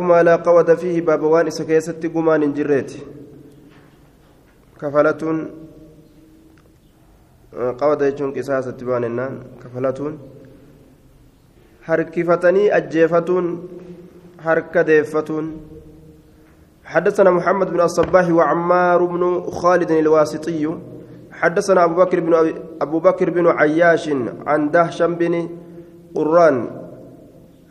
ما لا قود فيه باب وان سكيست قمان جريت. كفلة قود يجون قصاصة باننا كفلة حركفتني أجيفتون حركة حدثنا محمد بن الصباح وعمار بن خالد الواسطي. حدثنا أبو بكر بن أبو بكر بن عياش عن دهشم بن قران.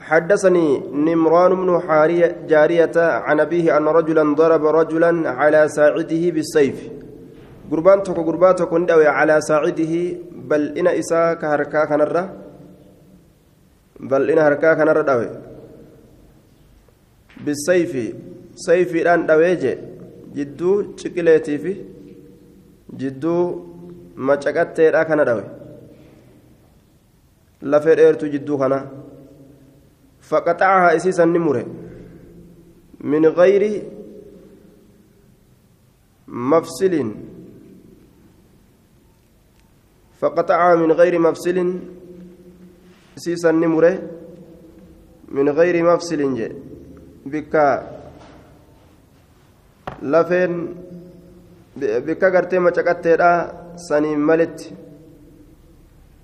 حدثني نمران بن حارية جارية عن أبيه أن رجلا ضرب رجلا على ساعده بالسيف. قربان تكو قربان تكو على ساعده بل إن إساء كهركا كنرة بل إن هركا كنرة دوي. بالسيف. سيف إلآن دويجي جدو شكليتي في. جدو ما شكتي كان دوي. لفير إيرتو جدو كنا. فقطعها إسيسا نمره من غير مفصل فقطعها من غير مفصل إسيسا نمره من غير مفصل بك لفين bikka gartee macaqatteedha saniin maletti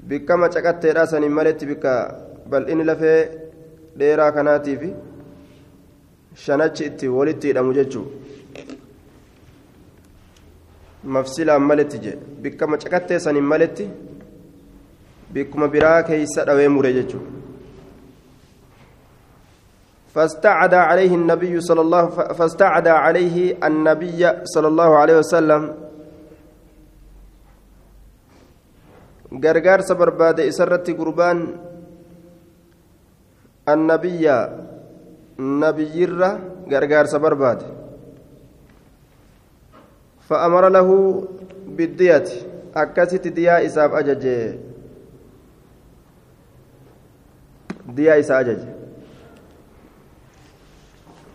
bikka macaqatteedha saniin maletti bikka bal'inni lafee dheeraa kanaatiif shanachi itti walitti hidhamu jechuun mafsilaan maletti je bikka macaqattee saniin maletti bikkuma biraa keeysa dhawee mure jechuun فاستعدى عليه النبي صلى الله فاستعدى عليه النبي صلى الله عليه وسلم غرغار صبر بعد إسرة قربان النبي نبي الرّ غرغار صبر بعد فأمر له بالدية. أكست ديا إساب أجج. ديا إساب أجج.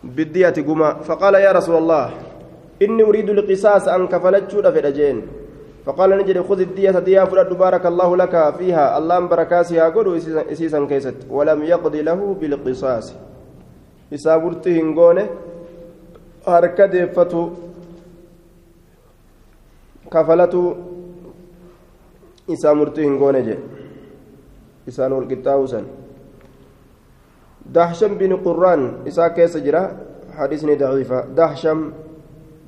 بالدية قما فقال يا رسول الله إني أريد القصاص أن كفلت في الأجين. فقال نجري خذ الدية دية فرد بارك الله لك فيها. اللهم بركاسها قل إسيسا كيست. ولم يقضي له بالقصاص. إسابرته هنغونه هركة ديفتو كفلته إسامرته هنغونه جي. إسان والقطاوسا دهشم بن قران إسا كيس جرا حديثني ضعيفة. دهشم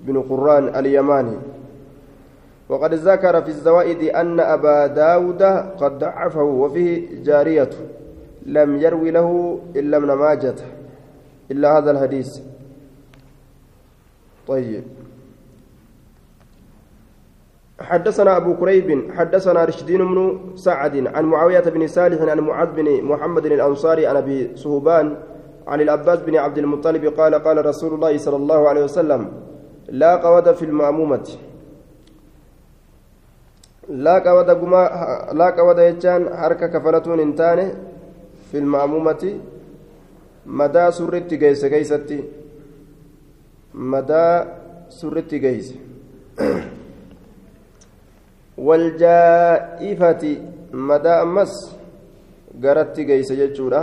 بن قران اليماني. وقد ذكر في الزوائد أن أبا داود قد ضعفه وفيه جارية لم يروي له إلا ابن ماجة إلا هذا الحديث. طيب. حدثنا أبو كريب حدثنا رشدين بن سعد عن معاوية بن صالح عن معاذ بن محمد الأنصاري عن أبي صهبان عن العباس بن عبد المطلب قال قال رسول الله صلى الله عليه وسلم لا قود في المأمومة. لا قود يجان حركة كفلتون انتانه في المأمومة. مدى سرت جيس جيستي مدى سرت جيس. والجائفة. مدى أمس قرأت جيس جتشورا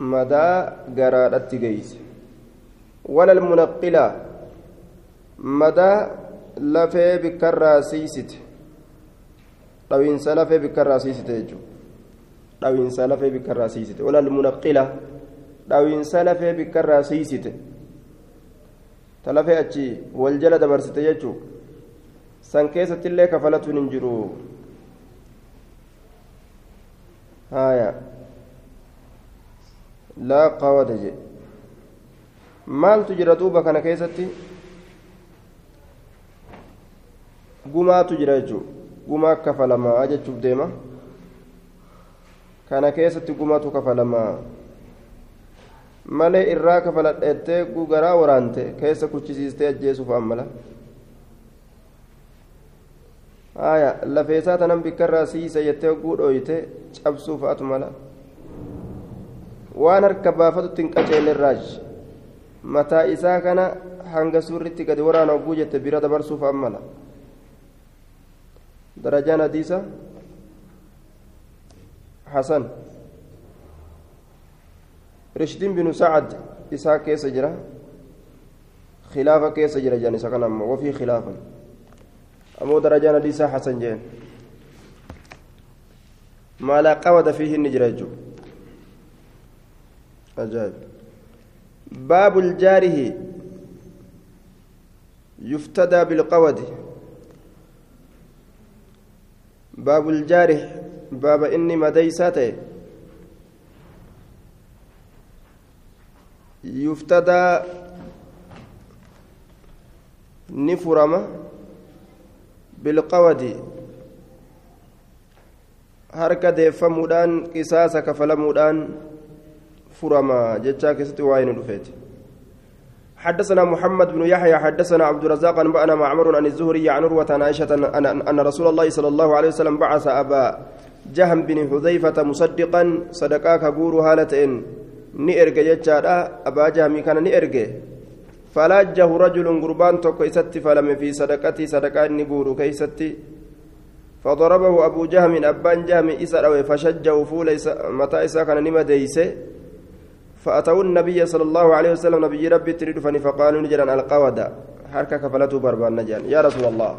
مدى قرأت جيس. ولا المنقلة مدى لفي dhawinsa lafee bikkarraa siisite jechuudha dhawinsa lafee bikkarraa siisite walal munaqqila dhawinsa lafee bikkarraa siisite ta lafee achi wal jala dabarsite jechuudha san keessattillee kafalatuun hin jiru haya laa qawada jedhe maaltu jira duuba kana keessatti gumaatu jira jechuudha gumaa kafalamaa jechuuf deema. Kana keessatti gumaatu kafalamaa. Malee irraa kafaladheettee gugaraa waraante keessa kuchisiistee ajjeesuuf ammala. Haya lafeesaa tanan bikkarraa siisa jettee oguu dhooyte cabsuuf atu mala. Waan harka baafatutti hin qaceellerraaj mataa isaa kana hanga suurritti gadi waraana oguu jette bira dabarsuuf ammala درجان حديثة؟ حسن. رشد بن سعد isaa keessa jira خلافة كيس جرى جاني سكن أما وفي خلافا أمو درجان حديثا حسن جين ما لا قود فيه النجرج أجاب باب الجاره يفتدى بالقود. باب الجارح باب إني مديساته يفتدى نفرم بالقود harka deeffamuudhaan qisaasa kafalamuudhaan furama jechaa keessatti waa'ee nu dhufeeti حدثنا محمد بن يحيى حدثنا عبد الرزاق أنبأنا معمر عن الزهري عن عروة عن عائشة أن رسول الله صلى الله عليه وسلم بعث أبا جهم بن حذيفة مصدقا صدقاك بور هالة نئرج جتشارا أبا جهم كان نئرج فلاجه رجل قربان إستي فلم في صدقتي صدقاء نبور كيستي. فضربه أبو جهم أبان جهم إسر فشجه فول متى إسا كان نما ديسه فأتوا النبي صلى الله عليه وسلم نبي ربي تريد فني فقالوا نجرا القودة حركة كفلته بربان نجان يا رسول الله.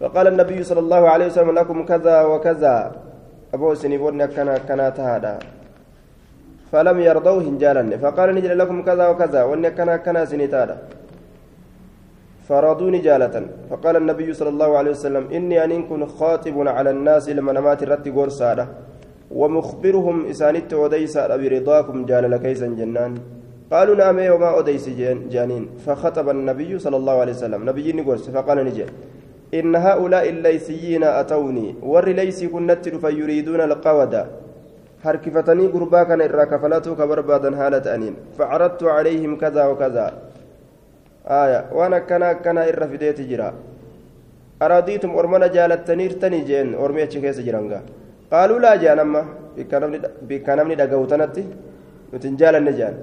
فقال النبي صلى الله عليه وسلم لكم كذا وكذا. أبو سنيبون كان كانت هذا فلم يرضوا هنجالا. فقال نجل لكم كذا وكذا. وان كان كان سنتادا فرضوني جالة فقال النبي صلى الله عليه وسلم إني أن كن خاطب على الناس لما نمات الرت قرصادة ومخبرهم إسانت وديس برضاكم جال لكيسا جنان قالوا نعم وما أديس جانين فخطب النبي صلى الله عليه وسلم نبي قرص فقال نجي إن هؤلاء الليثيين أتوني ور ليسي كنت فيريدون القودة kana irraa kafalatuu ka barbaadan haala ta'aniin facaradtu calayhim kadaa wakazaa aya waan akkana akkana irra fideeti jira aradiitum ormana jaalattaniirtanii jeen ormi achi keessa jiran gaa qaaluu laa jean amma bikka namni dhagahu tanatti nutin jaalanne jean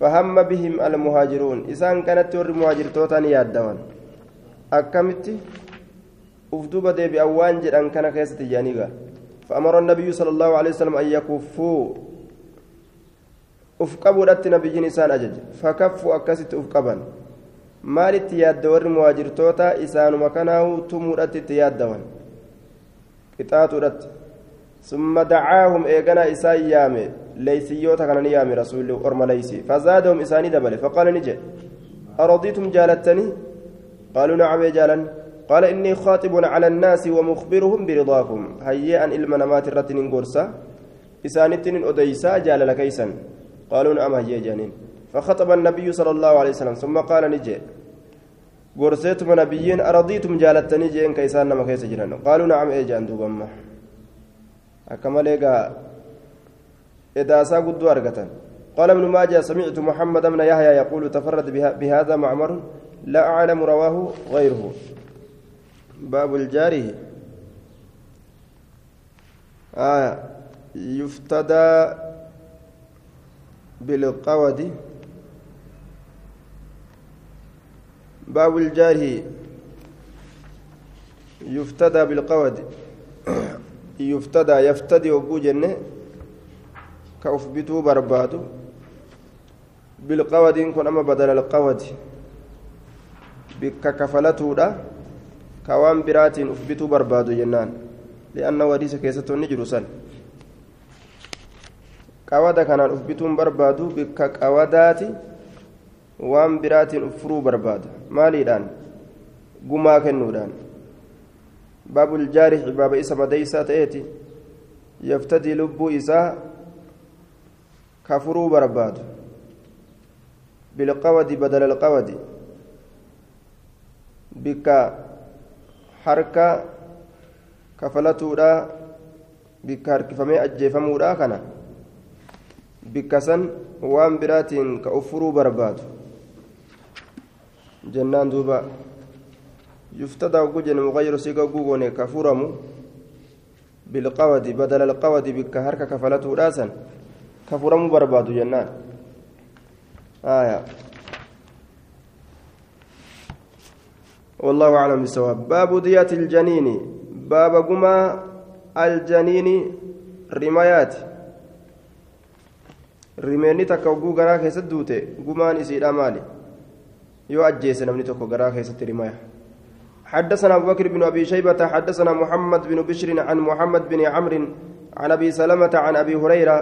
fahamma bihim almuhaajiruun isaan kanatti warri muhaajirtootaan yaaddawan akkamitti uf duba deebi'an waan jedhan kana keessatti jeanii gaa فأمر النبي صلى الله عليه وسلم أن يكفوا أفقبوا لت نبي إنسان أجج فكفوا أكست أفقبا maalitti yaadda warri muwaajirtoota isaanuma kanaahu tumuudhatti yaaddawan qixaaxuudhatti summa dacaahum eeganaa isaan yaame leeysiyyoota kana ni yaame rasuulli orma leysi fazaadahum isaanii dabale faqaala ni jedhe aradiitum jaalattanii qaaluu nacamee jaalan قال إني خاطب على الناس ومخبرهم برضاكم. إلما نمات الرتن قرصا إسانتن أديسا جال لكيسا قالوا نعم هيا جانين. فخطب النبي صلى الله عليه وسلم ثم قال نجي قرسيتم نبيين أرضيتم جالتني؟ جين كيسان نما كيس جنان قالوا نعم إيه جان دوبما. إيقا إذا ساقوا أرقة قال ابن ماجه سمعت محمد بن يحيى يقول تفرد بهذا معمر لا أعلم رواه غيره. باب الجاره. آية. يفتدى بالقود. باب الجاره. يفتدى بالقود. يفتدى يفتدي وقو جنة كأفبتو بربادو بالقود كن أما بدل القود بك كفلته كوان براتين أفبتوا بربادو جنان. لأن وديس كيستو نجر سن قوادا كان أفبتون بربادو بك قواداتي وان براتين أفرو برباد ماليدان قما كنودان باب الجارح باب إسا مديسة تأتي يفتدي لب إسا كفرو برباد بالقود بدل القود بك harka kafalatuudha bikka harkifamee ajjeefamuudha kana bikka san waan biraatiin ka ufuruu barbaadu jennaan siga gugoone ka furamu bilqawadi badala alqawadi bikka harka kafalatuudha san ka furamuu barbaadu jennaan aayaa والله أعلم بالصواب باب دية الجنين باب قما الجنين رمايات rimeenni takka hogguu garaa keessatti duute gumaan isiidha maali yoo ajjeese namni tokko garaa حدثنا أبو بكر بن أبي شيبة حدثنا محمد بن بشر عن محمد بن عمرو عن أبي سلمة عن أبي هريرة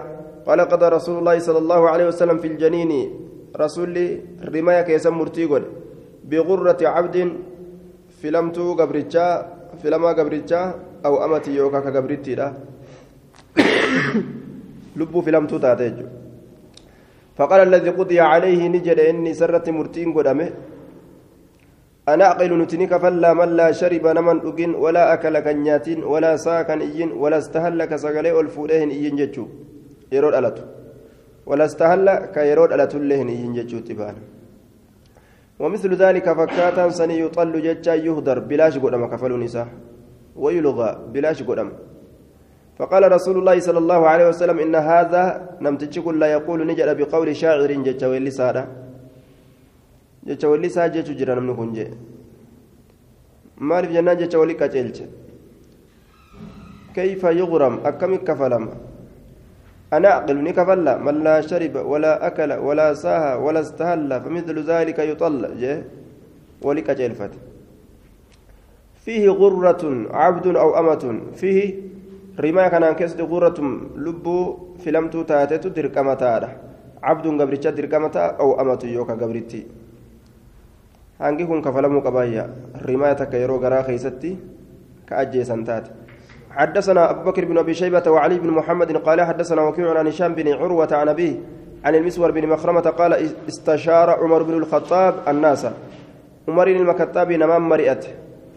قال قضى رسول الله صلى الله عليه وسلم في الجنين. رسول رماية كيسم مرتيقل بغرة عبد فلمت قبرتشا فلما قبرتشا أو أمتي يوكا كقبرتي لبو فلمت تاتيج فقال الذي قضي عليه نجد إني سرت مرتين قدامه. أنا أعقل نتنك فلا من لا شرب نمن أجن ولا أكل كنيات ولا ساكن إين ولا استهل كسجلي الفولهن إين جتشو. يرود ألتو ولا استهل كيرود ألتو لهن إين جتشو تبان. ومثل ذلك فكاتا سني يطل جتشا يهدر بلاش قدام كفل نساء. ويلغى بلاش قدام فقال رسول الله صلى الله عليه وسلم إن هذا نمتشك لا يقول نجد بقول شاعر جتشا ولساده jecha walli isaa jechu jira namni kun jee. Maaliif jennaan jecha walli qaceelche? Kayfa yughram? Akkami kafalama? أنا أعقل نكفلا من لا شرب ولا أكل ولا ساها ولا استهل فمثل ذلك يطل جه ولك جلفت فيه غرة عبد أو أمة فيه رما كان كسد غرة لبو فلمت تاتت دركمتا عبد قبرتش دركمتا أو أمة يوكا قبرتي hangi kun kafalamuu qabaayya rimaa takka yeroo garaa keeysatti ka ajjeesan taate. حدثنا أبو بكر بن أبي شيبة وعلي بن محمد قال حدثنا وكيع عن هشام بن عروة عن أبيه عن المسور بن مخرمة قال استشار عمر بن الخطاب الناس. عمر بن المكتاب نمام مرئت.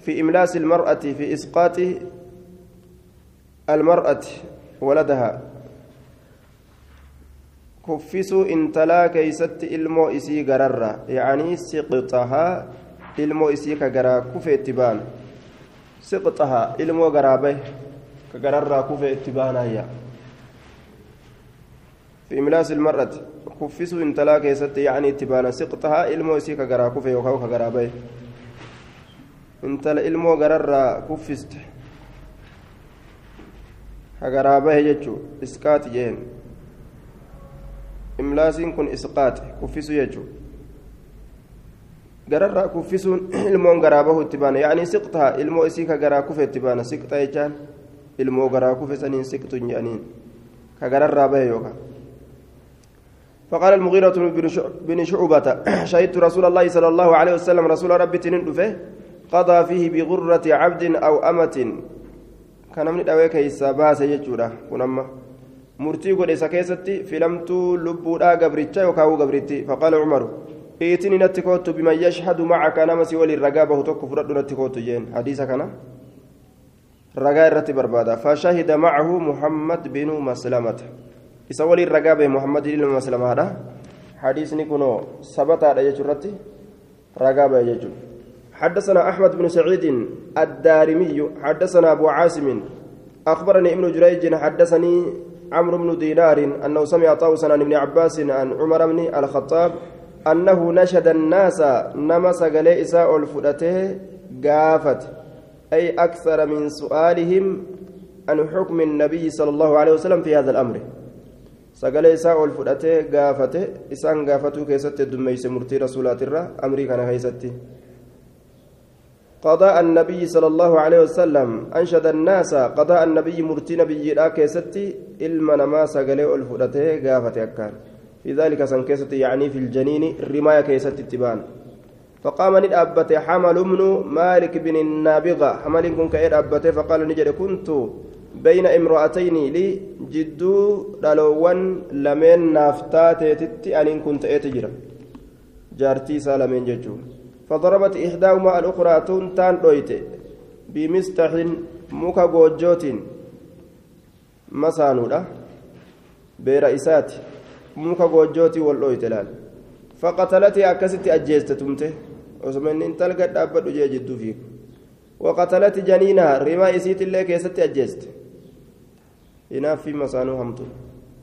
في إملاس المرأة في إسقاط المرأة ولدها. Kuffisuu intalaa keeysatti ilmoo isii gararra yacanii siqxahaa ilmoo isii ka garaa kufe itti baana siqxahaa ilmoo garaa bahe ka gararraa kufe itti baanayya ilmar'ati kuffisuu intalaa keessatti yacanii itti baana siqxahaa ilmoo isii ka garaa kufe yookaan ka garaa bahe intala ilmoo gararraa kuffiste ka garaa bahe jechuu isqaati jeen imlaasiin kun isqaate kuffisu jechuun gararraa kuffisuun ilmoon garaa bahu itti baana yaa'anii siqtaa ilmoo isii ka garaa kufe itti baana siqta jechaan ilmoo garaa kufe saniin siqtuun jedhaniin ka gararraa bahe yookaan فقال المغيرة بن شعبة شهدت رسول الله صلى الله عليه وسلم رسول ربي تنين قضى فيه بغرة عبد أو أمة كان من الأويك يسابها سيجورا كنما murtii godhe isa keessatti filamtuu lubbuudhaa gabricha yookaan gabritti faqaala cumaru iitini natti kootu biman yashhadu macaka nama si waliin ragaa bahu tokko fudhadhu natti kootu jeen hadiisa kana ragaa irratti barbaada fashahida macahu muhammad binu maslamata isa waliin ragaa bahe muhammad ilma maslamaadha kunoo sabataadha jechuu irratti ragaa bahe jechuudha حدثنا أحمد بن سعيد الدارمي حدثنا أبو عاصم أخبرني ابن جريج حدثني عمرو بن دينار أنه سمع طاووسا عن ابن عباس عن عمر بن الخطاب أنه نشد الناس نمس قلي إساء الفدته قافت أي أكثر من سؤالهم عن حكم النبي صلى الله عليه وسلم في هذا الأمر. sagalee isaa ol fudhatee gaafate isaan gaafatuu keessatti heddummeeyse murtii rasuulaatirra amrii kana قضاء النبي صلى الله عليه وسلم. أنشد الناس قضاء النبي مرتي نبي لا كيستي. إلما نما سقلي الفرته قافة أكان في ذلك سنكيستي يعني في الجنين الرماية كيستي التبان فقام ندأبت حمل من مالك بن النابغة. حمل كن كأير أبته فقال نجد كنت بين امرأتين لي جدو دلوان لمن نافتات تتي. أن كنت أتجرا جارتي سالمين ججو فضربت إحداهما الأخرى تنتان دويت بمستح مكا جوجوت مسانودا برئيسات مكا جوجوت واللويت لال فقتلتي أكست أجيست تمته وسمن انتل قد أبد جيجد فيك. وقتلت جنينها رما يسيت الله كيست أجيست. هنا في مسانو همتو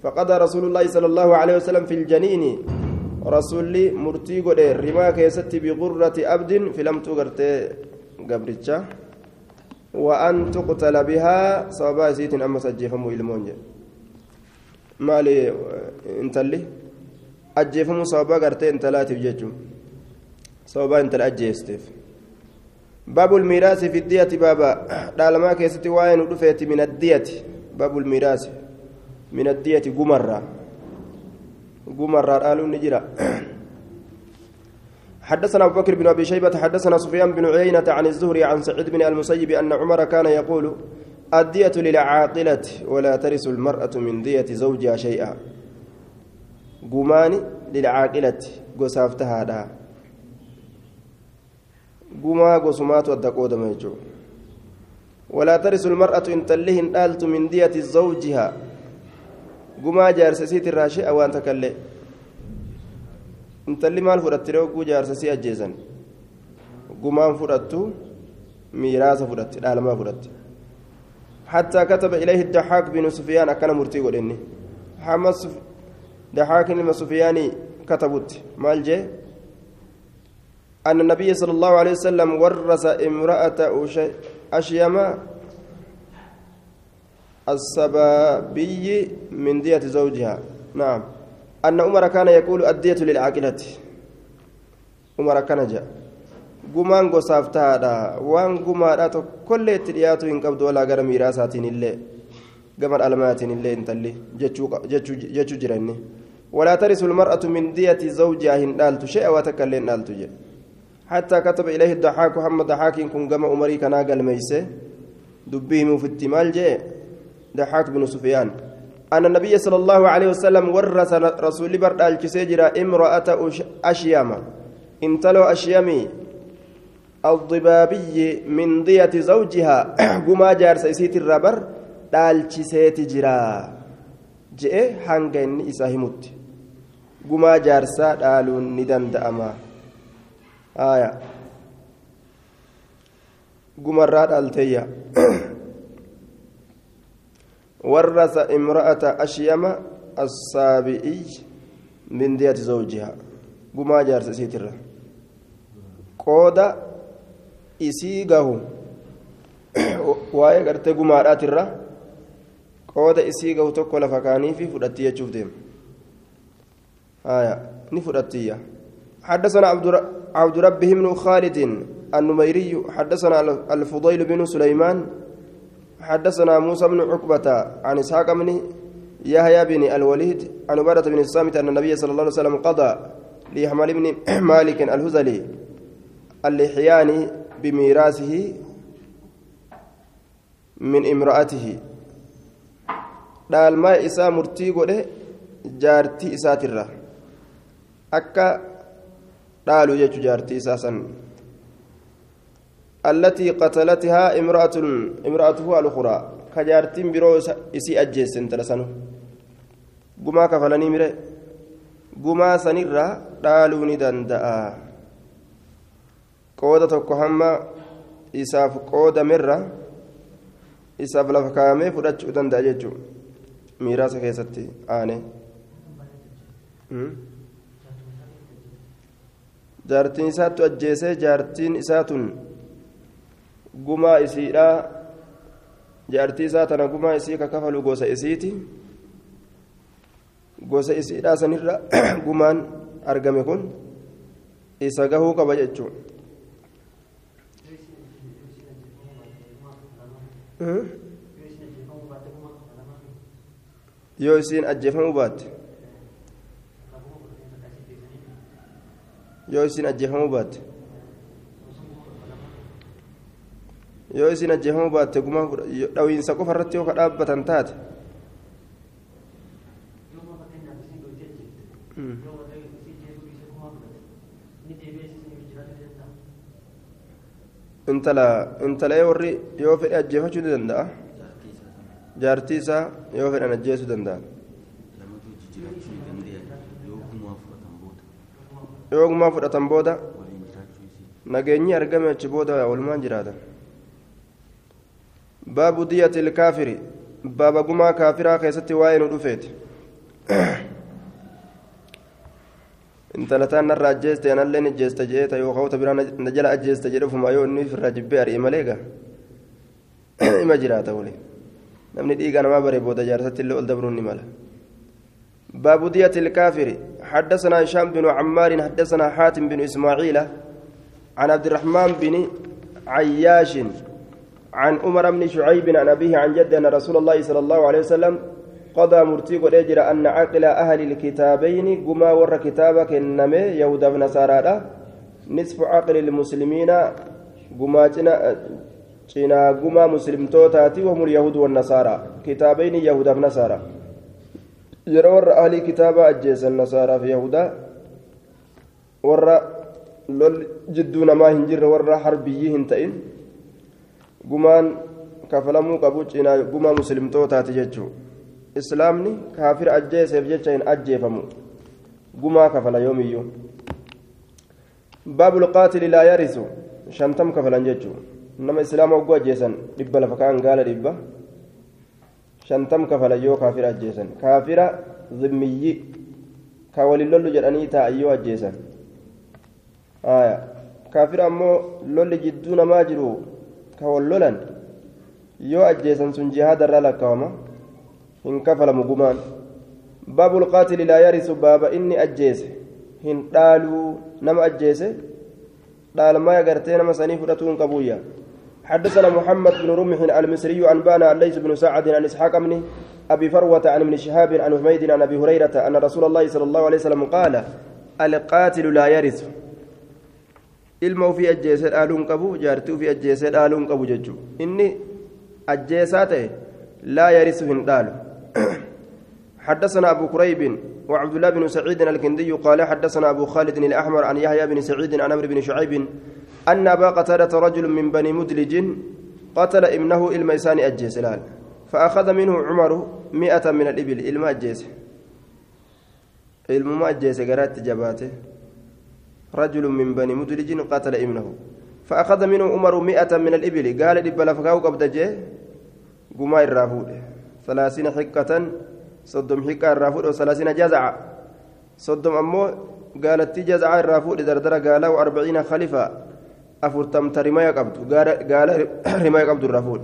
فقضى رسول الله صلى الله عليه وسلم في الجنين rasuulli murtii godhe rimaa keessatti biqurrati abdin filamtuu gartee gabricha. Waan tuqtala bihaa sababaa isiitiin ammas ajjeefamuu ilmoon jedhe. Maali intalli? Ajjeefamuu sababaa gartee intalaatiif jechuun. Sababaa intala ajjeesteef. Baabul miiraasi fi diyati baaba. Dhaalamaa keessatti waa'ee nu dhufeeti min addiyati baabul miiraasi. Min addiyati gumarraa dhaaluun ni jira حدثنا أبو بكر بن أبي شيبة حدثنا سفيان بن عيينة عن الزهري عن سعيد بن المسيب أن عمر كان يقول الدية للعاقلة ولا ترث المرأة من دية زوجها شيئا. قماني للعاقلة قصافتها هذا. قما قسمات والدقود ميجو ولا ترث المرأة إن تلهن آلت من دية زوجها قما جارسسيت الراشي أو أنت كله intalli maal fudhatte rogguu jaarsasii ajjeesan? Gumaan fudhattu miiraasa fudhatte dhaalamaa fudhatte. حتى كتب إليه الدحاك بن سفيان أكن مرتي قدني حمد سف... دحاك بن سفياني كتبت مالجي أن النبي صلى الله عليه وسلم ورث امرأة أشيم السبابي من دية زوجها نعم أن عمر كان يقول الدية للعاقلة عمر كان جاء waan gumaadha tokkollee itti dhiyaatu hin qabdu walaa gara miiraasaatiin illee gama dhalmaatiin illee intalli jechuu jira inni walaa tarisu lmar'atu min diyati zawjihaa hin dhaaltu shay'a waa takka illee hin dhaaltu jedhe حتى كتب إليه الضحاك محمد ضحاك كن جمع عمري كان قال ميسه دبيه في التمال جاء ضحاك بن سفيان. أن النبي صلى الله عليه وسلم ورث رسول برد الكسيجرة امرأة أشياما انتلو أشيامي الضبابي من ضية زوجها. قما جار سيسيت الربر دالشيسيت جرا. جئ هنجن إساهمت قما جارسا دالون ندن دأما. آية. قما راد التيا. ورث امرأة أشيم السابئي من دية زوجها قما جار سيسيت الربر qooda isii gahu waa'ee gartee gumaadhaatirra qooda isii gahu tokko lafa kaaniifi fudhatti jechuuf deema haya ni fudhattiyya حدثنا عبد ربه بن خالد النميري حدثنا الفضيل بن سليمان حدثنا موسى بن عقبة عن إسحاق بن يحيى بن الوليد عن عبادة بن الصامت أن النبي صلى الله عليه وسلم قضى لحمال بن مالك الهزلي اللحيان بميراثه من امرأته. dhaalmaa isaa murtii godhe jaartii isaatirra akka dhaalu jechu jaartii isaa san allatii qatalatihaa imra'atun imra'atuhu alukuraa ka jaartiin biroo isii ajjeesse intala sanu gumaa kafalanii mire gumaa sanirra dhaaluu ni danda'a qooda tokko hamma isaaf qoodamerra isaaf lafa kaa'amee fudhachuu danda'a jechuudha miiraasa keessatti aane jaartiin isaattu ajjeesee jaartiin isaatun gumaa isiidhaa jaartii isaa tana gumaa isii ka kafalu gosa isiiti gosa isiidhaa sanirra gumaan argame kun isa gahuu qaba jechuudha. yoo isiin ajjeefamuu baatte yoo isiin ajjeefamuu baatte yoo isiin ajjeefamuu baatte gumaa dhawiinsa qofa irratti yoo ka dhaabbatan taate intala intalee warri yoo fedhe ajjeefachuu ni danda'a jaartii isaa yoo fedhan ajjeesuu danda'a yoo gumaa fudhatan booda nageenyi argame achi booda walumaan jiraatan gumaa kaafiraa keessatti waa'ee nu dhufeeti intalataan narra ajjeeste anallee ni ajjeeste jeeta yoo kawta biraa na jala ajjeeste jedhe ufuma yoo inni ofirraa jibbee ari'e malee gaa ima jiraata wali namni dhiiga namaa bare booda jaarsatti illee ol dabruun ni mala باب دية الكافر حدثنا هشام بن عمار حدثنا حاتم بن إسماعيل عن عبد الرحمن بن عياش عن عمر بن شعيب عن أبيه عن جد أن رسول الله صلى الله عليه وسلم قضى مرتيق الأجر أن عقل أهل الكتابين قما ور كتابك النمي يهودا نصارى نصف عقل المسلمين قما جنا قما مسلم توتاتي وهم اليهود والنصارى. كتابين يهودا نصارى yeroo warra ahlii kitaabaa ajjeesan nasaaraa fi yahudaa warra lol jidduu namaa hin jirre warra harbiyyii hin ta'in gumaan kafalamuu qabu cinaa gumaa muslimtootaati jechuu islaamni kaafira ajjeeseef jecha hin ajjeefamu. Gumaa kafala yoomiyyuu? Baabul qaatili laa yarisu. Shantam kafalan jechuu nama islaama hogguu ajjeesan dhibba lafa kaan gaala dhibba. Shantam kafala yoo kaafira ajjeesan. Kaafira zimmiyyi ka waliin lollu jedhanii taa'an yoo ajjeesan. Kaafira ammoo lolli jidduu namaa jiru yoo ajjeesan sun jihaadarraa lakkaawama hin kafalamu gumaan baabul qaatili laa yarisu baaba inni ajjeese hin dhaaluu nama ajjeese dhaalmaa agartee nama sanii fudhatuu hin qabuyya حدثنا محمد بن رمح المصري أنبانا ليس بن سعد عن إسحاق بن أبي فروة عن ابن شهاب عن حميد عن أبي هريرة أن رسول الله صلى الله عليه وسلم قال القاتل لا يرث ilma ofii ajjeesee dhaaluun qabu jaartii ofii ajjeesee dhaaluun qabu jechuudha. Inni ajjeesaa ta'e laa yarisu hin dhaalu. حدثنا أبو كريب وعبد الله بن سعيد الكندي قال حدثنا أبو خالد الأحمر عن يحيى بن سعيد عن عمرو بن شعيب أن أبا قتادة رجل من بني مدلج قتل ابنه الميسان الآن فأخذ منه عمر مئة من الإبل إلما أجيس إلما أجيس قرات جباته رجل من بني مدلج قتل ابنه. فأخذ منه عمر مئة من الإبل. قال لبلا فكاو قبض جي قما الرافود. ثلاثين حكة صدم حكة الرافود وثلاثين جزع صدم أمو قالت جزع الرافود دردر قالوا أربعين خليفة. أفرتم رماية قبض. قال رماية قبض الرافود.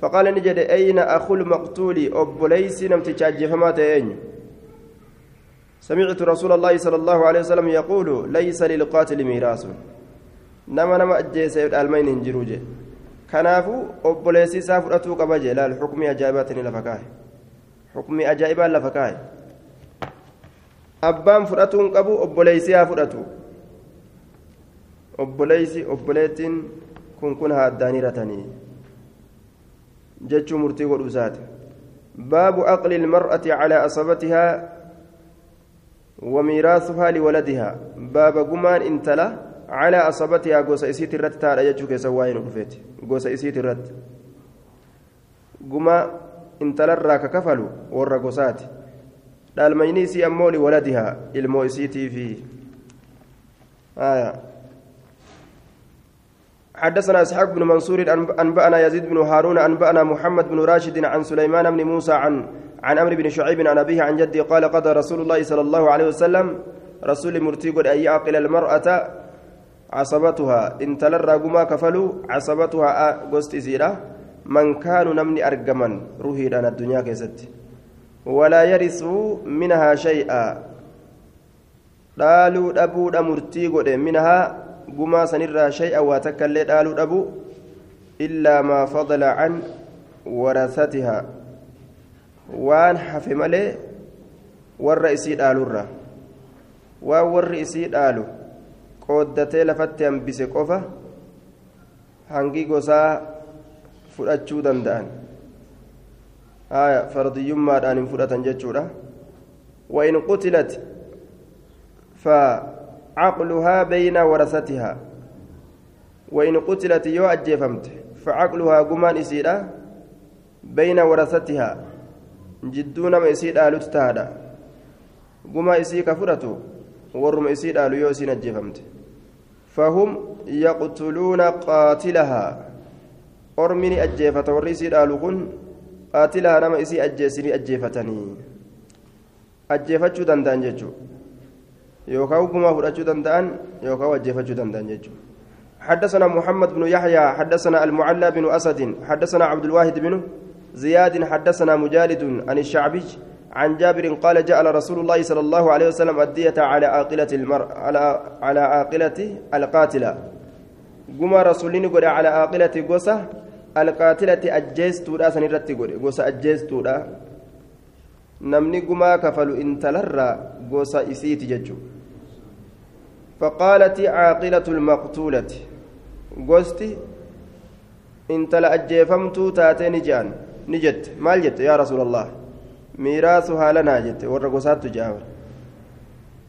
فقال نجد أين أخو المقتول؟ أبوليس نمتشاج فما تأين سمعت رسول الله صلى الله عليه وسلم يقول ليس للقاتل ميراث. نما نما أجيس ألمين هنجروجه كنافو أبوليسي سافرته قبجه لا الحكم أجابات لفكاه حكم أجائبا لفكاه أبان فرأتون قبو أبوليسي فرأتو obboleeysi obboleettiin kun kun haaddaanii ratanii jechuu murtii godhu isaati baabu aqli ilmar'ati calaa asabatihaa وميراثها لولدها باب جمان انتلا على أصابتها قوس إسيت الرد تعالى يجوك سواين رفيت قوس إسيت الرد. جما انتلا الراك كفلوا والرقصات المينيسي أمو لولدها إلمو إسيتي في. آية. حدثنا إسحاق بن منصور أنبأنا يزيد بن هارون أنبأنا محمد بن راشد عن سليمان بن موسى عن عن عمرو بن شعيب عن أبيه عن جدي قال قضى رسول الله صلى الله عليه وسلم رسول مرتي قد أن يعقل المرأة عصبتها. إن تلرى قما كفلوا عصبتها قست سيرة من كانوا نمني ارجما روحي لنا الدنيا كيست. ولا يرث منها شيئا. قالوا ابو مرتي قد منها gumaa sanirraa shay'a waa takka illee dhaaluu dhabu illaa maa fadala waan hafe malee warra isii dhaalurra waan warri isii dhaalu qooddatee lafatti hambise qofa hangi gosaa fudhachuu danda'an fardiyyummaadhaan hin fudhatan jechuudha وإن قتلت فعقلها بين ورثتها وإن قتلت يو أجيفمت فعقلها قمان إسيرا بين ورثتها جدون ما إسيرا لتتادا قما إسي كفرته ورم إسيرا ليو إسين أجيفمت فهم يقتلون قاتلها أرمني أجيفة ورئيسيرا لقن قاتلها نما إسي أجيسني أجيفتني ajjeefachuu danda'an jechuudha yookaan hukumaa fudhachuu danda'an yookaan ajjeefachuu danda'an jechuudha. حدثنا محمد بن يحيى حدثنا المعلى بن أسد حدثنا عبد الواحد بن زياد حدثنا مجالد عن الشعبي عن جابر قال جعل رسول الله صلى الله عليه وسلم الدية على عاقلة المر على على عاقلة القاتلة. قم رسولين قل على عاقلة قصة القاتلة أجيستو لا سنرتي قصة أجيستو لا نمني قما كفلوا إن تلرى قصة إسيت ججو. فقالت عاقلة المقتولة قصتي إن تلا أجيفمتو تاتي نجان نجت مال جت يا رسول الله miiraasuhaa lanaa jette warra gosaattu jaawar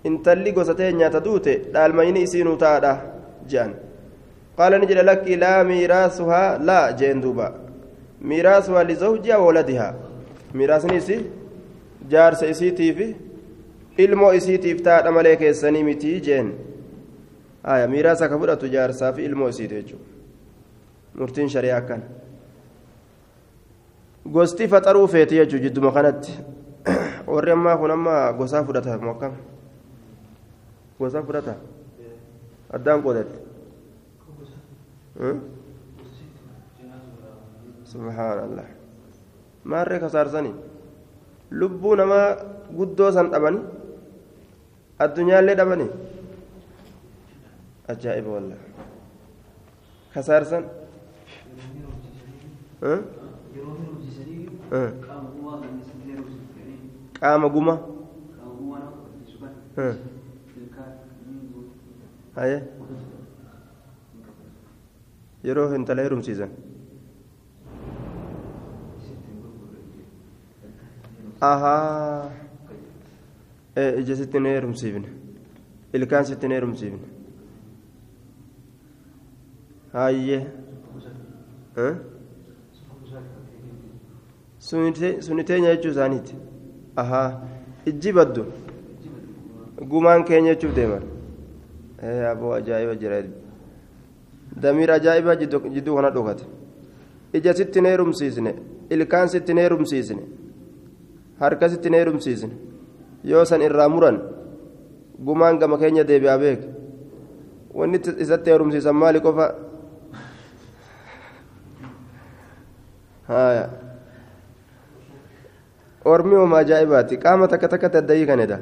intalli gosatee nyaata duute dhaalmayni isiinuu taadha je'an qaala ni jedha lakki laa miiraasuhaa laa jeen duuba miiraasuhaa lizawjiha waladihaa miiraasni isi jaarsa isiitiifi ilmoo isiitiif taadha malee keessanii mitii jeen miiraasa ka fudhatu jaarsaa fi ilmoo isiiti jechuudha murtiin shari'aa akkana gosti faxaruu feeti jechuun jidduma kanatti warri ammaa kun amma gosaa fudhata akkam gosaa fudhata addaan qoodatti subhaanallah maarree kasaarsanii lubbuu namaa guddoo san dhabani addunyaallee dhabani ajaa'iba wallah kasaarsan qaama guma haye yeroo intala heerumsiisan ahaa ija sittin heerumsiifne ilkaan sittin heerumsiifne hayyee suni teenya jechuu isaaniiti ahaa ijji baddu gumaan keenya jechuuf deeman aboo ajaa'iba jira damiir ajaa'iba jidduu kana dhokate ija sitti ne heerumsiisne ilkaan sitti ne heerumsiisne harka sitti ne heerumsiisne yoo san irraa muran gumaan gama keenya deebi'aa beek wanni isatti heerumsiisan maali qofa haya ormi oma ajaa'ibaati qaama takka takkatti addayii kanedha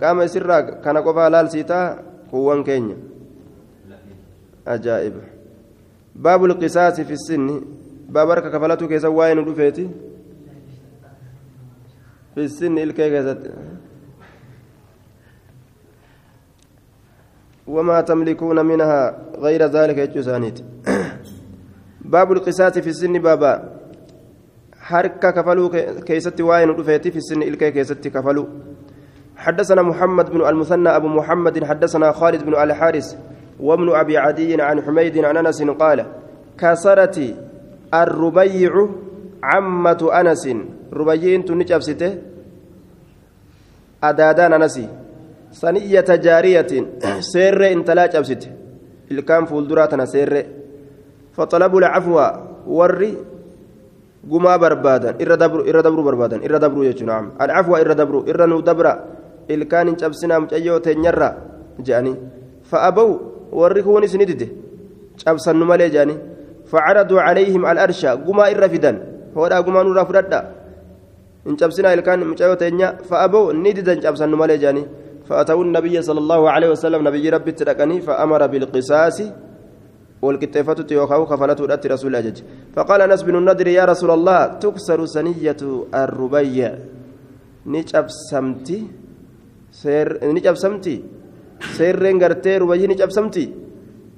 qaama isirraa kana qofaa laalsiitaa kuuwwan keenya ajaa'iba baabu lqisaasi fi sinni baaba harka kafalatu keessa waa'ee nu dhufeeti fi sinni ilkee keessatti وما تملكون منها غير ذلك يجوزانيت باب القساس في السن بابا حركة كفلوا كيست واين رفيتي في السن إلكي كيست كفلوا حدثنا محمد بن المثنى أبو محمد حدثنا خالد بن الحارث وابن أبي عدي عن حميد عن أنس قال كسرت الربيع عمة أنس. ربيع تنجبسته أدادان أنسي صنية جارية سير انت لا جبسته الكام فولدراتنا سير فطلبوا العفو ورّي gumaa barbaadan irra dabru irra dabru barbaadan irra dabru jechuun naam alcafwa irra dabru irra nu dabra ilkaan hin cabsinaa mucayyoo teenyarra je'anii fa'abaw warri kuunis ni dide cabsannu malee je'anii فعرضوا عليهم الأرشا قما إرفدا هو قما نورا فردا إن جبسنا الكان مجاو تنيا فأبوا نددا جبسنا مالجاني فأتوا النبي صلى الله عليه وسلم نبي ربي تركني فأمر بالقصاص والكتافة يوخاو خفلته الأت رسول أجج فقال أنس بن النضر يا رسول الله تكسر سنية الربيع. نجاب سمتي سير نجاب سمتي سير رنجرتي ربيع نجاب سمتي.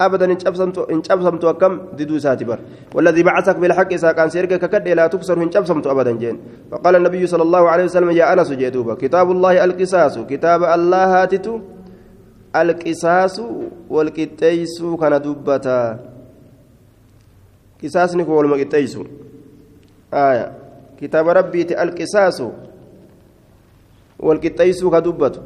أبدا نجاب سمتو نجاب سمتو كم ددو ساتبر والذي بعثك بالحق إذا كان سيرك ككد لا تكسر نجاب سمتو أبدا جين. فقال النبي صلى الله عليه وسلم يا أنس جيدوبا كتاب الله القصاص كتاب الله هاتتو alqisaasu walqixxeeysuu kana dubbata. Qisaasni kun waluma qixxeeysu aya. Kitaaba rabbiiti alqisaasu ka dubbatu.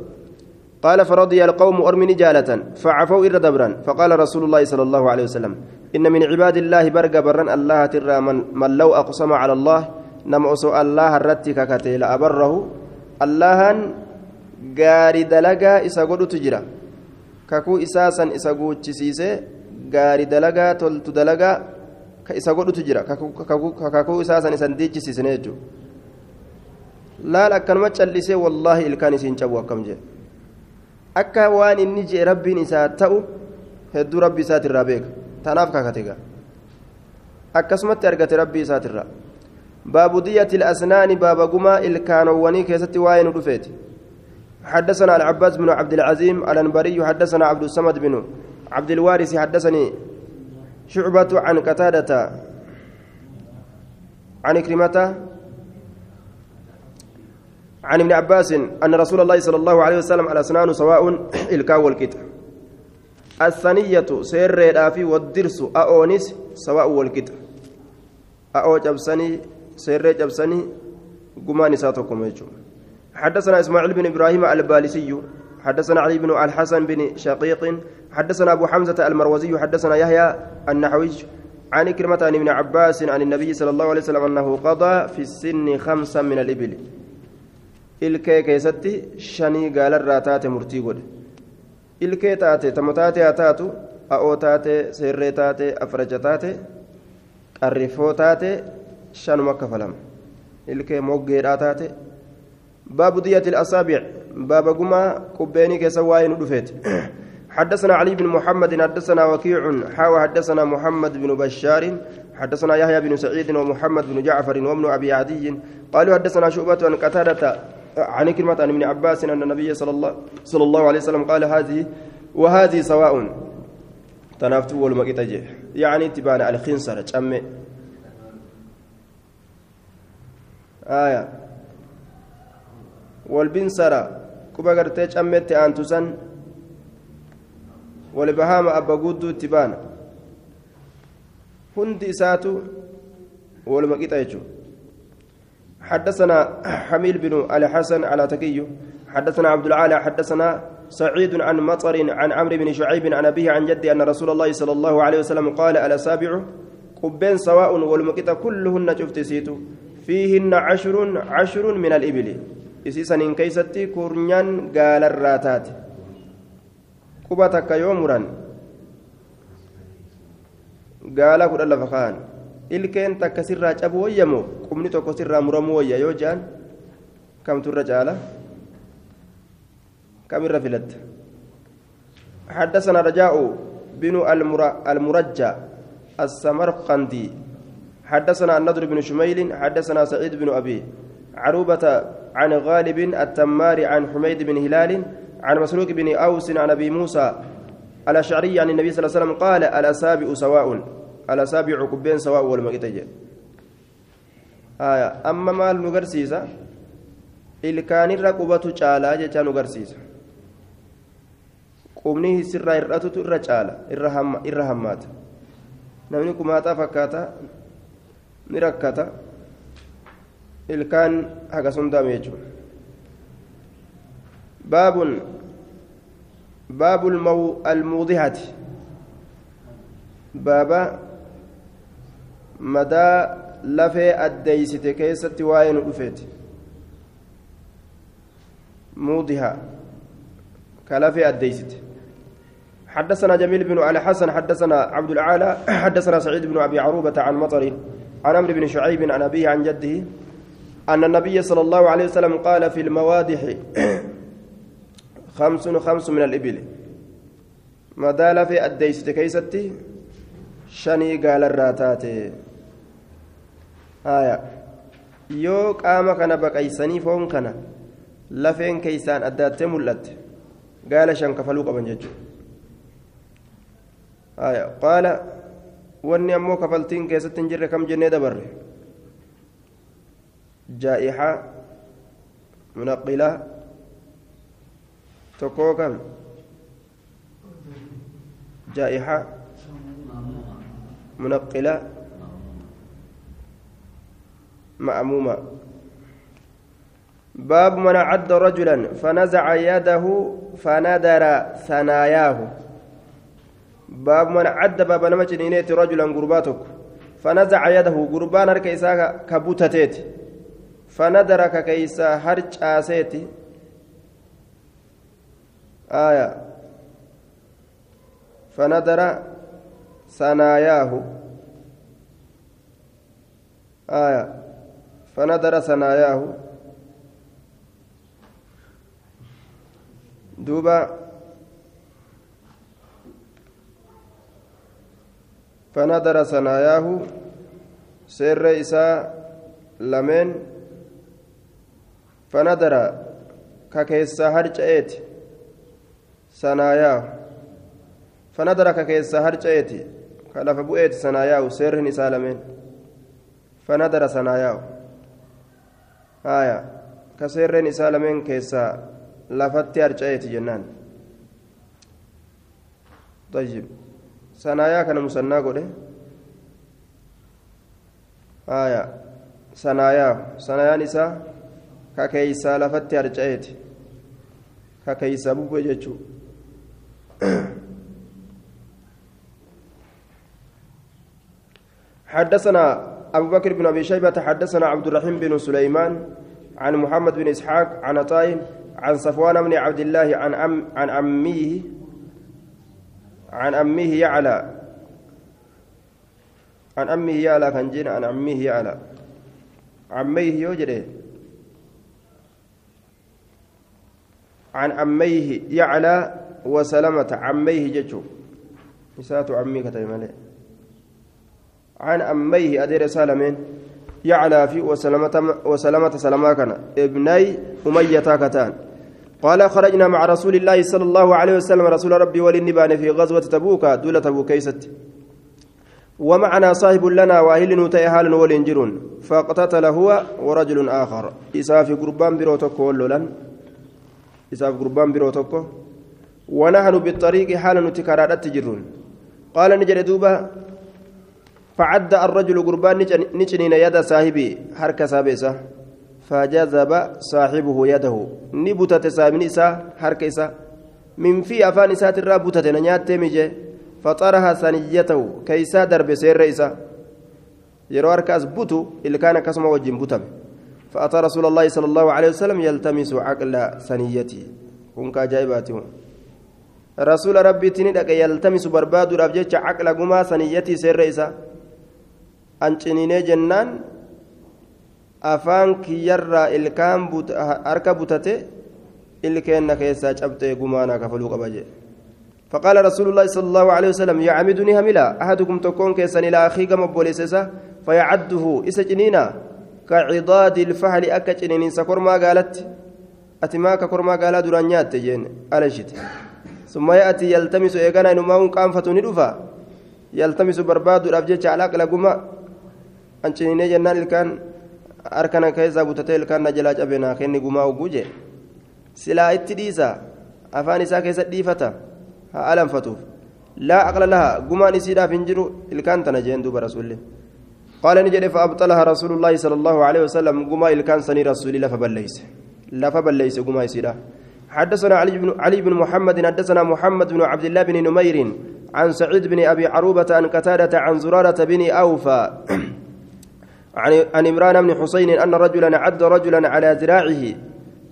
قال فرضي القوم أرمني جالة فعفوا إر دبرا فقال رسول الله صلى الله عليه وسلم إن من عباد الله برق برا الله ترى من, من لو أقسم على الله نمعص الله الرتك كتيل أبره الله قاري دلقا إسا تجرى kakuu isaa san isa guuchisiisee gaarii dalagaa toltu dalagaa isa godhutu jira kakuu isaa san isan diichisiisne jechuudha laal akkanuma callisee wallaahi ilkaan isiin cabu akkam jee akka waan inni jee rabbiin isaa ta'u hedduu rabbi isaatirraa beeka tanaaf kakatega akkasumatti argate rabbii isaatirraa baabu diyyati الأسنان باب قما الكانواني كيستي واين رفيت حدثنا العباس بن عبد العزيم الأنبري حدثنا عبد الصمد بن عبد الوارث حدثني شعبة عن قتادة عن كلمة عن ابن عباس أن رسول الله صلى الله عليه وسلم الأسنان سواء الكا والكتا الثانية سير رافي والدرس أونس سواء والكتا أو جبسني سير جبسني قمان ساتكم حدثنا إسماعيل بن إبراهيم البالسي حدثنا علي بن الحسن بن شقيق حدثنا أبو حمزة المروزي حدثنا يحيى النحوي عن كلمة عن ابن عباس عن النبي صلى الله عليه وسلم أنه قضى في السن خمسا من shanii gaalarraa taate murtii godhe ilkee taate tamo taate haa taatu a'oo taate seerree taate afraja taate qarrifoo taate shanuma kafalama ilkee moggeedhaa taate baabu diyyati الأصابع. باب قما قبيني كسواين دفيت حدثنا علي بن محمد حدثنا وكيع حاوى حدثنا محمد بن بشار حدثنا يحيى بن سعيد ومحمد بن جعفر وابن أبي عدي. قالوا حدثنا شعبة عن قتادة عن كلمة عن ابن عباس أن النبي صلى الله صلى الله عليه وسلم قال هذه وهذه سواء. تنافتو والمقيتة يعني تبان الخنصر تشمي آية. والبنصرة كوبا قرتي تشمت أنتسن والبهام أبا قدو تبان هندي ساتو والمقيتة يجو حدثنا حميل بن الحسن على تكي حدثنا عبد العالى حدثنا سعيد عن مطر عن عمرو بن شعيب عن أبيه عن جدي أن رسول الله صلى الله عليه وسلم قال الأسابع قبين سواء والمكت كلهن شفت سيتو فيهن عشر عشر من الإبل إسيسا إن كيستي كورنيان قال الراتات قبتك يومرا قال كل فخان ilkeen takka sirraa cabu wayyamoo qubni tokko sirraa muramu wayya yoo jaan kamtu irra caala? Kam irra filatta? حدثنا رجاء بن المرجى السمرقندي حدثنا النضر بن شميل حدثنا سعيد بن أبي عروبة عن غالب التمار عن حميد بن هلال عن مسروق بن أوس عن أبي موسى الأشعري عن النبي صلى الله عليه وسلم قال الأسابع سواء الأسابع كبين سواء والمقيتة آية أما مال نقرسيسا ilkaanirra qubatu caalaa jecha nu garsiisa qubni sirraa hir'atutu irra caala irra hammaata namni kumaataa hagas hundaame jechuudha baabun baabu almuudihati baaba madaa lafee addeeysite keessatti waa'ee nu dhufeeti موضها كلافي أديست حدثنا جميل بن علي حسن حدثنا عبد العالى حدثنا سعيد بن أبي عروبة عن مطر عن عمرو بن شعيب عن أبيه عن جده أن النبي صلى الله عليه وسلم قال في الموادح خمس خمس من الإبل ما دال في أديست كيستي shanii gaalarraa taate haya yoo qaama kana baqaysanii foon kana lafeen keeysaan addaattee mul'atte gaala shan kafaluu qaban jechuudha haya qaala wanni ammoo kafaltiin keessatti hin jirre kam jennee dabarre munaqilaa tokkoo kam jaa'ihaa منقلة مأمومة. باب من عد رجلا فنزع يده فندر ثناياه. باب من عد باب نمج نينيت رجلا قرباتك فنزع يده قربان هركيسا كبوتتيت. fanadara ka keeysaa harcaaseeti aya fanadara sanaayaahu aya fanadara sanaayaahu duuba fanadara sanaayaahu seerre isaa lameen فنظر ككيسا هرجأت ثناياه فنظر ككيسا هرجأت كلف بؤيت ثناياه سر إساء لمن فنظر ثناياه آية كسر إساء لمن كيسا لفتي هرجأت جنان طيب sanaayaa kana musannaa godhe. Aya sanaayaa. Sanayaan isaa ka keeysaa lafatti harca'eeti ka keeysaa bubbe jechuu حدثنا أبو بكر بن أبي شيبة حدثنا عبد الرحيم بن سليمان عن محمد بن إسحاق عن عطاء عن صفوان بن عبد الله عن أم عن عميه عن أمه يعلى عن أمه يعلى كان جين عن أمه يعلى عميه يوجد عن أميه يعلى وسلمة عميه جتشو نسات عمي كتب عن أميه أدير سالمين يعلى في وسلمة وسلمة كان ابني أمية كتان قال خرجنا مع رسول الله صلى الله عليه وسلم. رسول ربي وللنبان في غزوة تبوك دولة تبوكيست ومعنا صاحب لنا واهل نوتي حال ولنجرون. فاقتتل هو ورجل آخر. إساف قربان بروتوكو ولولن إساف قربان بروتوكو ونحن بالطريق حال نتكرارات تجرون قال نجر دوبا فعد الرجل قربان نجنين يد صاحبي حركة سابسة فجذب صاحبه يده نبتت سامن إسا حرك إسا من في أفان إسات الرابطة نيات تمجي فطرها ثنيته كيسا درب سير إسا يرو أركاس بوتو اللي كان كسم وجن بوتم فأتى رسول الله صلى الله عليه وسلم يلتمس عقل ثنيته كن كاجايباتهم رسول ربي تندك يلتمس برباد ربجة عقل قما ثنيتي سير إسا. أنشنيني جنان afaan kiyyarraa ilkaan harka butate ilkeenna keessaa cabxee gumaanaa kafaluu qaba jee فقال رسول الله صلى الله عليه وسلم يعمدني هملا. أحدكم تكون كيسا إلى أخيك مبوليسسا فيعده. إسجنينا كعضاد الفحل أكجنين سكر ما قالت أتما ككر ما قال درانيات تجين ألشت ثم يأتي يلتمس إيقانا إنما قام فتوني يلتمس برباد الأبجيج على قلقما أنشنين جنان الكان harkana keessaa butatee ilkaan na jalaa cabe naa kenni gumaa ogguu jee silaa itti dhiisa afaan isaa keessa dhiifata haa alanfatuuf laa aqla laha gumaan isiidhaaf hin jiru ilkaan tana jeen duuba rasuulli قال نجد فأبطلها رسول الله صلى الله عليه وسلم قما الكان سني رسول الله فبليس لا فبليس قما يسيرا حدثنا علي بن علي بن محمد حدثنا محمد بن عبد الله بن نمير عن سعيد بن أبي عروبة عن قتادة عن زرارة بن أوفى عن عمران بن حسين أن رجلا عد رجلا على ذراعه.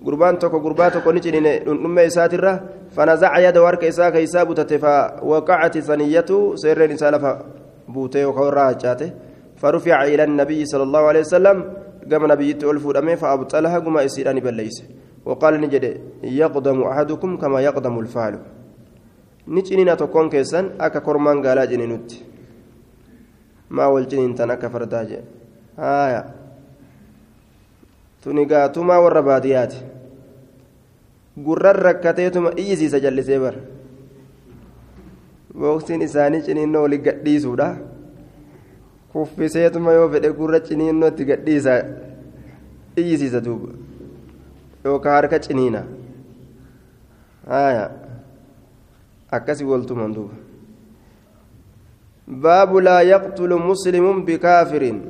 قربان تكو قربان تكو نجرين نمي ساترة فنزع يد ورك إساك إساب تتفا. وقعت ثنيته سير إسالة بوتي وكورا جاته. فرفع إلى النبي صلى الله عليه وسلم قام نبي تؤلف الأمين فأبطلها قم إسيران بليس وقال نجد يقدم أحدكم كما يقدم الفعل. نجنين تكون كيسان أكا كرمان قالا جنينوت ما والجنين تنكا tuni gaatumaa warra baadiyyaati gurran rakkateetuma iyyisiisa jallisee bar booksiin isaanii ciniinnoo wali gadhiisuudha kuffiseetuma yoo fedhe gurra ciniinnoo itti gadhiisa iyyisiisa duuba. Yookaan harka ciniina. Haya akkasii waltuman duuba. Baabu laa yaqtulu muslimun bikaafirin.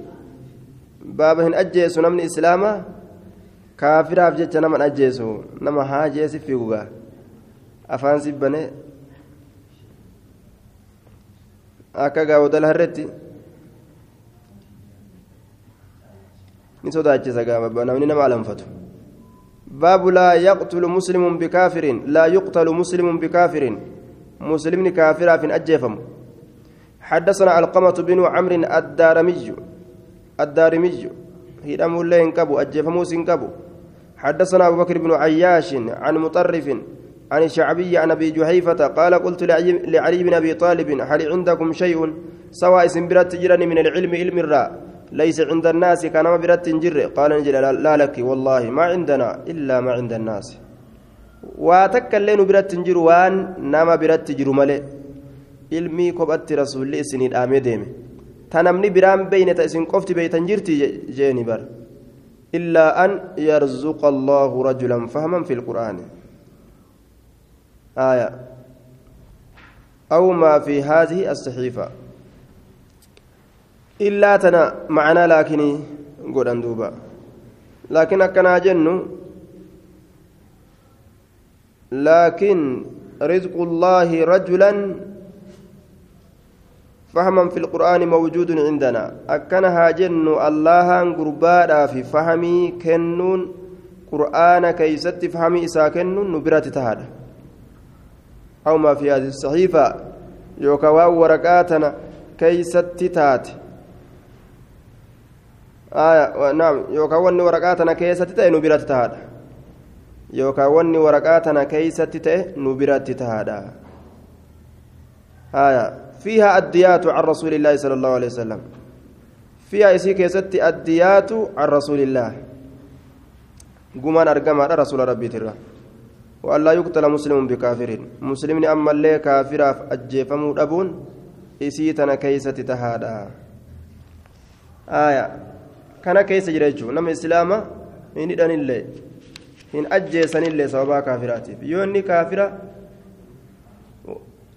Baaba hin ajjeesu namni islaamaa kaafiraaf jecha nama hin ajjeesu. Nama haajee si fiigugaa afaan sibbane akka gaawodala harretti ni sodaachisa gaaba namni nama alanfatu باب لا يقتل مسلم بكافر لا يقتل مسلم بكافر مسلم كافر في أجفم حدثنا القمة بن عمرو الدارمي الدارمي هدم اللين كبو أجفموس كبو حدثنا أبو بكر بن عياش عن مطرف عن الشعبي عن ابي جحيفه قال قلت لعلي بن ابي طالب هل عندكم شيء سواء سنبرت تجرني من العلم علم الراء ليس عند الناس كان ما برت جر قال نجل لا لك والله ما عندنا إلا ما عند الناس. واتكلن برت جر وان نما برت جر ملئ. علمي كبت رسول الله سنين آمدهم تنمني برام بين تأسين قفت بيتن جرتي جيني بر. إلا أن يرزق الله رجلا فهما في القرآن. آية. أو ما في هذه الصحيفة. إلا تنا معنا لكن قد أندوبا لكن أكنا جن لكن رزق الله رجلا فهما في القرآن موجود عندنا. أكنها جن الله قربادا في فهمي كنون. قرآن كيست فهمي إسا كنون نبرة تهادا أو ما في هذه الصحيفة. يوكوا ورقاتنا كيست تات آية نعم يوكوا ورقاتنا كيست تات نبرة تهادا يوكوا ورقاتنا كيست تات نبرة تهادا آية فيها الديات عن رسول الله صلى الله عليه وسلم فيها إسي كيست الديات عن رسول الله قمان أرقما رسول ربي ترى وأن لا يقتل مسلم بكافر مسلم أما اللي كافر أجيفمو أبون إسيتنا كيست تهادا آية كان كيس جريجو نم إسلاما إن إدن اللي إن أجيسن اللي سوابا كافراتي يوني كافرة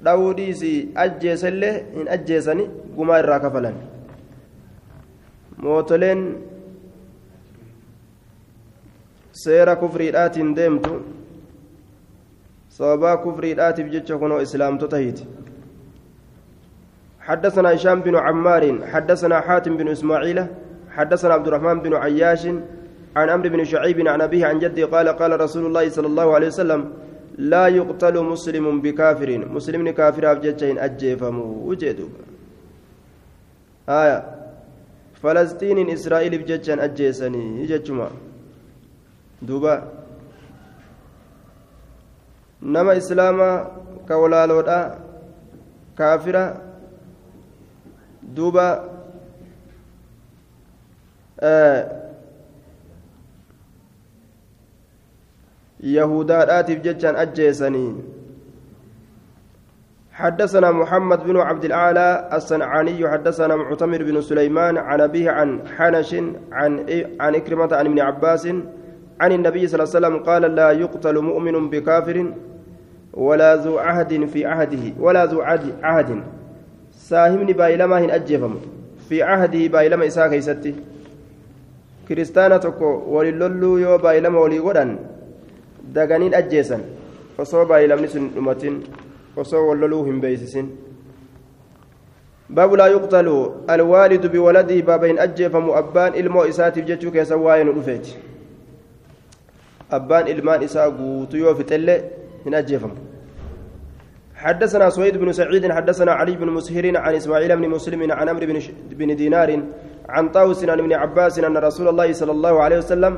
dhawuu dhiisii ajjeesallee hin ajjeesani gumaa irraa kafalan mootoleen seera kufriidhaatiin deemtu sababaa kufriidhaatiif jecha kunoo islaamtota hiiti حدثنا هشام بن عمار حدثنا حاتم بن اسماعيل حدثنا عبد الرحمن بن عياش عن عمرو بن شعيب عن أبيه عن جده قال قال رسول الله صلى الله عليه وسلم لا يقتل مسلم بكافر. مسلم كافر أبجتين أجيفم وجدوا آية. فلسطين إسرائيل بجتين أجيسني. يجتما دوبا. نما إسلاما كولالودا كافرة. دوبا. آه يهودات جتان أجيسني حدثنا محمد بن عبد الأعلى الصنعاني حدثنا معتمر بن سليمان عن أبيه عن حنش عن عن إكرمة عن ابن عباس عن النبي صلى الله عليه وسلم قال لا يقتل مؤمن بكافر ولا ذو عهد في عهده ولا ذو عهد ساهمني بايلما هن أجيفم في عهده بايلما إساء كيستي كريستانا تكو وللولو يو بايلما ولي ودن daganiin ajjeesan osoo baay'ilamni sun dhumatin osoo walloluu hin beeysisin baabu laa yuqtalu alwaalidu biwaladii baaba hin ajjeefamu abbaan ilmoo isaatiif jechuu keessa waa'ee nu dhufeeti abbaan ilmaan isaa guutuu yoo fixelle hin ajjeefamu حدثنا سويد بن سعيد حدثنا علي بن مسهر عن اسماعيل بن مسلم عن عمرو بن دينار عن طاووس عن ابن عباس أن رسول الله صلى الله عليه وسلم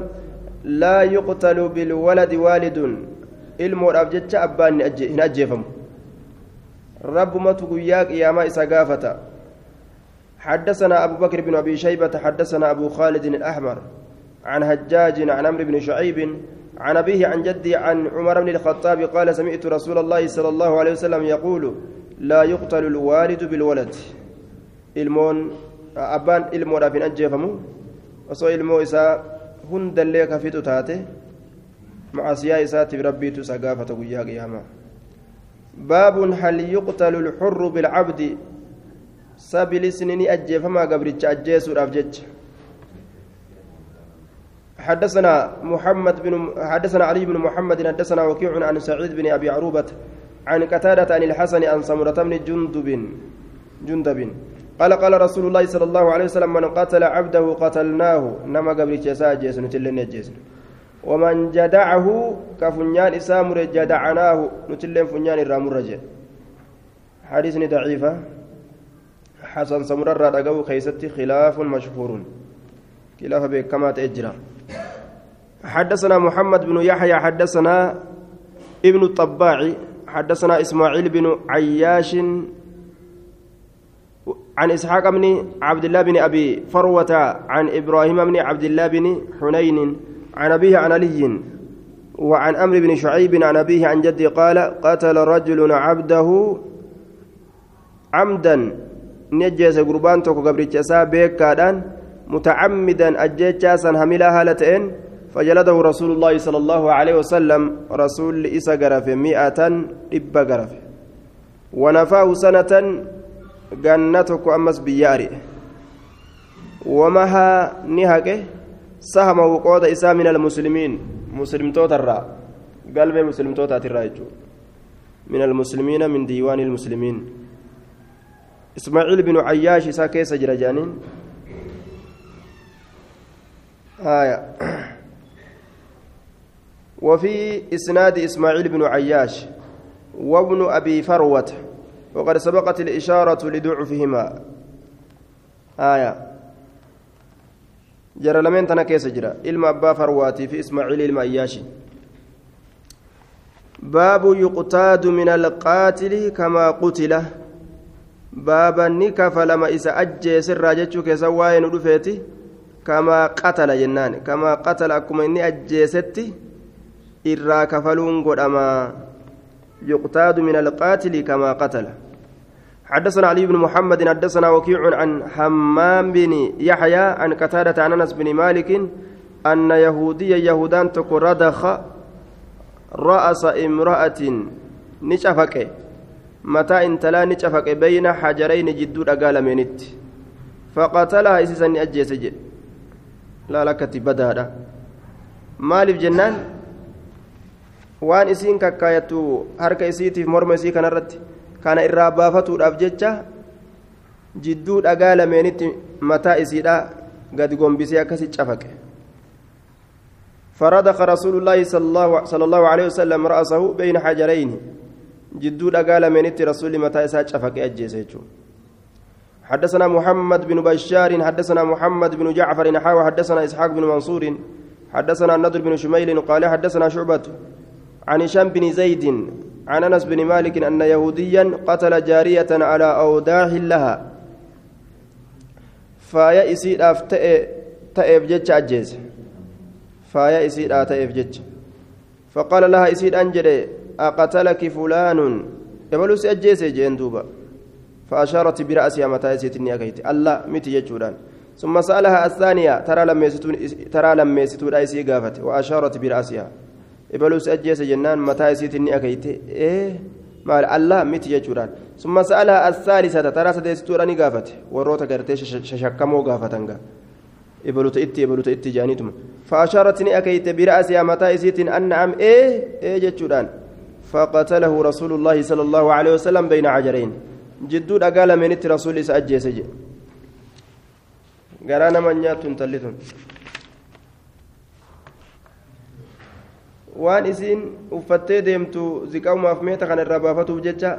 لا يقتل بالولد والد. jecha abbaan hin ajjeefamu rabbumatu guyyaa qiyaamaa isa gaafata حدثنا أبو بكر بن أبي شيبة حدثنا أبو خالد الأحمر عن هجاج عن عمرو بن شعيب عن أبيه عن جدي عن عمر بن الخطاب قال سمعت رسول الله صلى الله عليه وسلم يقول لا يقتل الوالد بالولد. إلمون أبان المون أبن أجيفمو وصو المو إساء hundallee ka fixu taate macasiyaa isaatiif rabbiitu isa gaafata guyyaa qiyaamaa baabun hal yuqtalu lxurru bilcabdi sabilisni ni ajjeefamaa gabricha ajjeesuudhaaf jecha حدثنا محمد بن حدثنا علي بن محمد حدثنا وكيع عن سعيد بن ابي عروبه عن قتادة عن الحسن عن سمرة بن جندب جندب قال قال رسول الله صلى الله عليه وسلم من قتل عبده قتلناه. نما قبل جسا جيسن تلين جيسن. ومن جدعه كفنيان إسامر جدعناه. نتلين فنيان الرامر حديث ضعيفة حسن سمر الرادقو خيستي خلاف مشهور. خلاف بكما تأجرى حدثنا محمد بن يحيى حدثنا ابن الطباع حدثنا إسماعيل بن عياش عن إسحاق بن عبد الله بن أبي فروة عن إبراهيم بن عبد الله بن حنين عن أبيه عن علي وعن أمر بن شعيب عن أبيه عن جدي قال قتل رجل عبده عمدا. نجس قربان توكو قبرتشا بيكادان متعمدا أجيتشاسا هملا هالتين فجلده رسول الله صلى الله عليه وسلم رسول إسا قرف مئة إب قرف ونفاه سنة جنتك أمس بياري ومها نهجه سهم وقود إسا من المسلمين مسلم توتر قلب مسلم توتر من المسلمين من ديوان المسلمين إسماعيل بن عياش إسا كيس جرجانين آية وفي إسناد إسماعيل بن عياش وابن أبي فروة وقد سبقت الإشارة لضعفهما. آية. جرى لمن تنا كيس جرى. إلما أبا فرواتي في إسماعيل المعياشي. باب يقتاد من القاتل كما قتل. باب نكف لما إسا أجي سر جتشو سواين ودفيتي. كما قتل جنان. كما قتل أكما إني أجيستي irraa kafaluun godhama يقتاد من القاتل كما قتل. حدثنا علي بن محمد حدثنا وكيع عن حمام بن يحيى عن قتادة عن أنس بن مالك أن يهوديا يهودان تكردخ رأس امرأة نشفك متى انتلا نشفك بين حجرين جدود أقال منت. فقتلها إسسا أجيس لا لك تبدأ مالف جنان. waan isiin kakkaayattu harka isiitiif morma isii kanarratti kana irraa baafatuudhaaf jecha jidduu dhagaa lameenitti mataa isiidha gad gombisee akkasi cafaqe. فردخ رسول الله صلى الله, صلى الله عليه وسلم رأسه بين حجرين جدود قال من رسول متى إساج أفك أجيسيتشو حدثنا محمد بن بشار حدثنا محمد بن جعفر نحاو حدثنا إسحاق بن منصور حدثنا النضر بن شميل قال حدثنا شعبة عن هشام بن زيد عن أنس بن مالك أن يهوديا قتل جارية على اوداع لها. فايا اسيد افتئ تأب جتش أجيز. فايا اسيد تأب جتش. فقال لها اسيد انجلي أقتلك فلان؟ يبلوس اجيز جين دوبا فأشارت برأسها متى إسيتني اكيت الله متي يجودان ثم سألها الثانية ترى لم يستون ترى لم يستون ايسي قافت وأشارت برأسها. Ibalus ajjeese jennaan mataa isiitiin ni akayte ee maal allah miti jechuudhaan summa sa'alaha assaalisata taraa sadeessituudha ni gaafate warroota gartee shashakkamoo gaafatan gaa ibaluta itti ibaluta itti jaaniituma فأشارت ني أكيت برأسها متى إسيت أن نعم إيه إيه جتشودان فقتله رسول الله صلى الله عليه وسلم بين عجرين جدود أقال من رسول إسأجي سجي قرانا من ياتون تلتون waan isiin uffattee deemtu ziqamumaaf meeta kana irraa baafatuuf jecha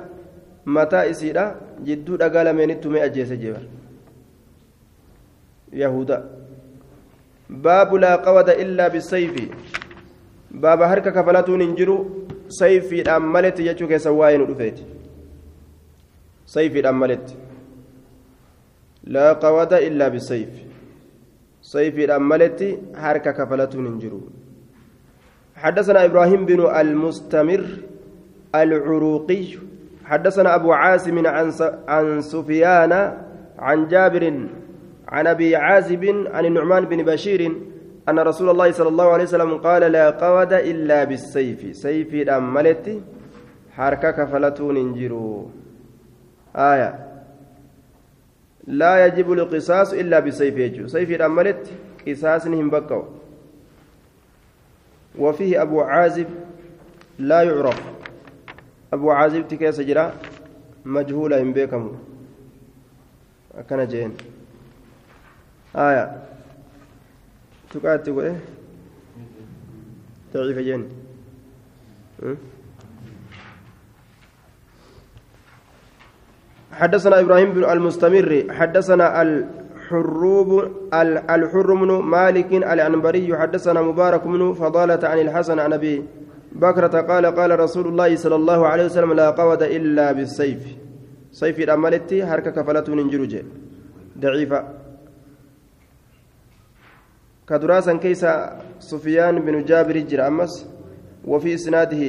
mataa isiidha jidduu dhagaa lameenitti tumee ajjeese jeebar yahuda baabu laa qawada illaa bisayfi baaba harka kafalatuun hin jiru sayfiidhaan maletti jechuu keessa waa'ee nu dhufeeti sayfiidhaan maletti laa qawada illaa bisayfi sayfiidhaan maletti harka kafalatuun hin jiru حدثنا إبراهيم بن المستمر العروقي حدثنا أبو عاصم عن عن سفيان عن جابر عن أبي عازب عن النعمان بن بشير أن رسول الله صلى الله عليه وسلم قال لا قود إلا بالسيف سيف الأملت حركة كفلتون انجروا آية. لا يجب القصاص إلا بالسيف يجو سيف الأملت قصاص هم بكوا وفيه أبو عازب لا يعرف. أبو عازب تكيس جرا مجهولة إن بيكم أكن جين آية. تقعد تقول إيه ضعيف جين حدثنا إبراهيم بن المستمر حدثنا الحروب الحر بن مالك الأنبري حدثنا مبارك بن فضالة عن الحسن عن أبي بكرة قال قال رسول الله صلى الله عليه وسلم لا قود إلا بالسيف. سيف الأمالتي حركة كفلته ننجرج ضعيفة. كدراسا كيس سفيان بن جابر جر وفي إسناده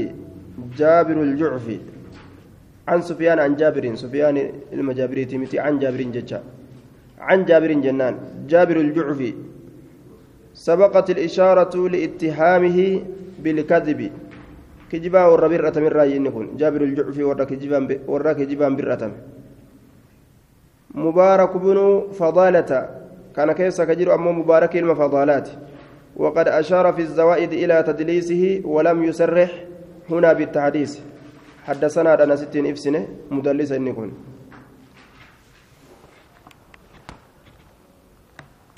جابر الجعفي. عن سفيان عن جابر سفيان المجابري تيمتي عن جابر ججا. عن جابر جنان. جابر الجعفي سبقت الإشارة لاتهامه بالكذب. كجبا ورا برة من راي كن جابر الجعفي ورا كجبا ورا كجبا برة مبارك بن فضالة. كان كيس كجر أمو مبارك المفضالات وقد أشار في الزوائد إلى تدليسه ولم يسرح هنا بالتحديث. حدثنا أنا ستين إفسنة مدلس إن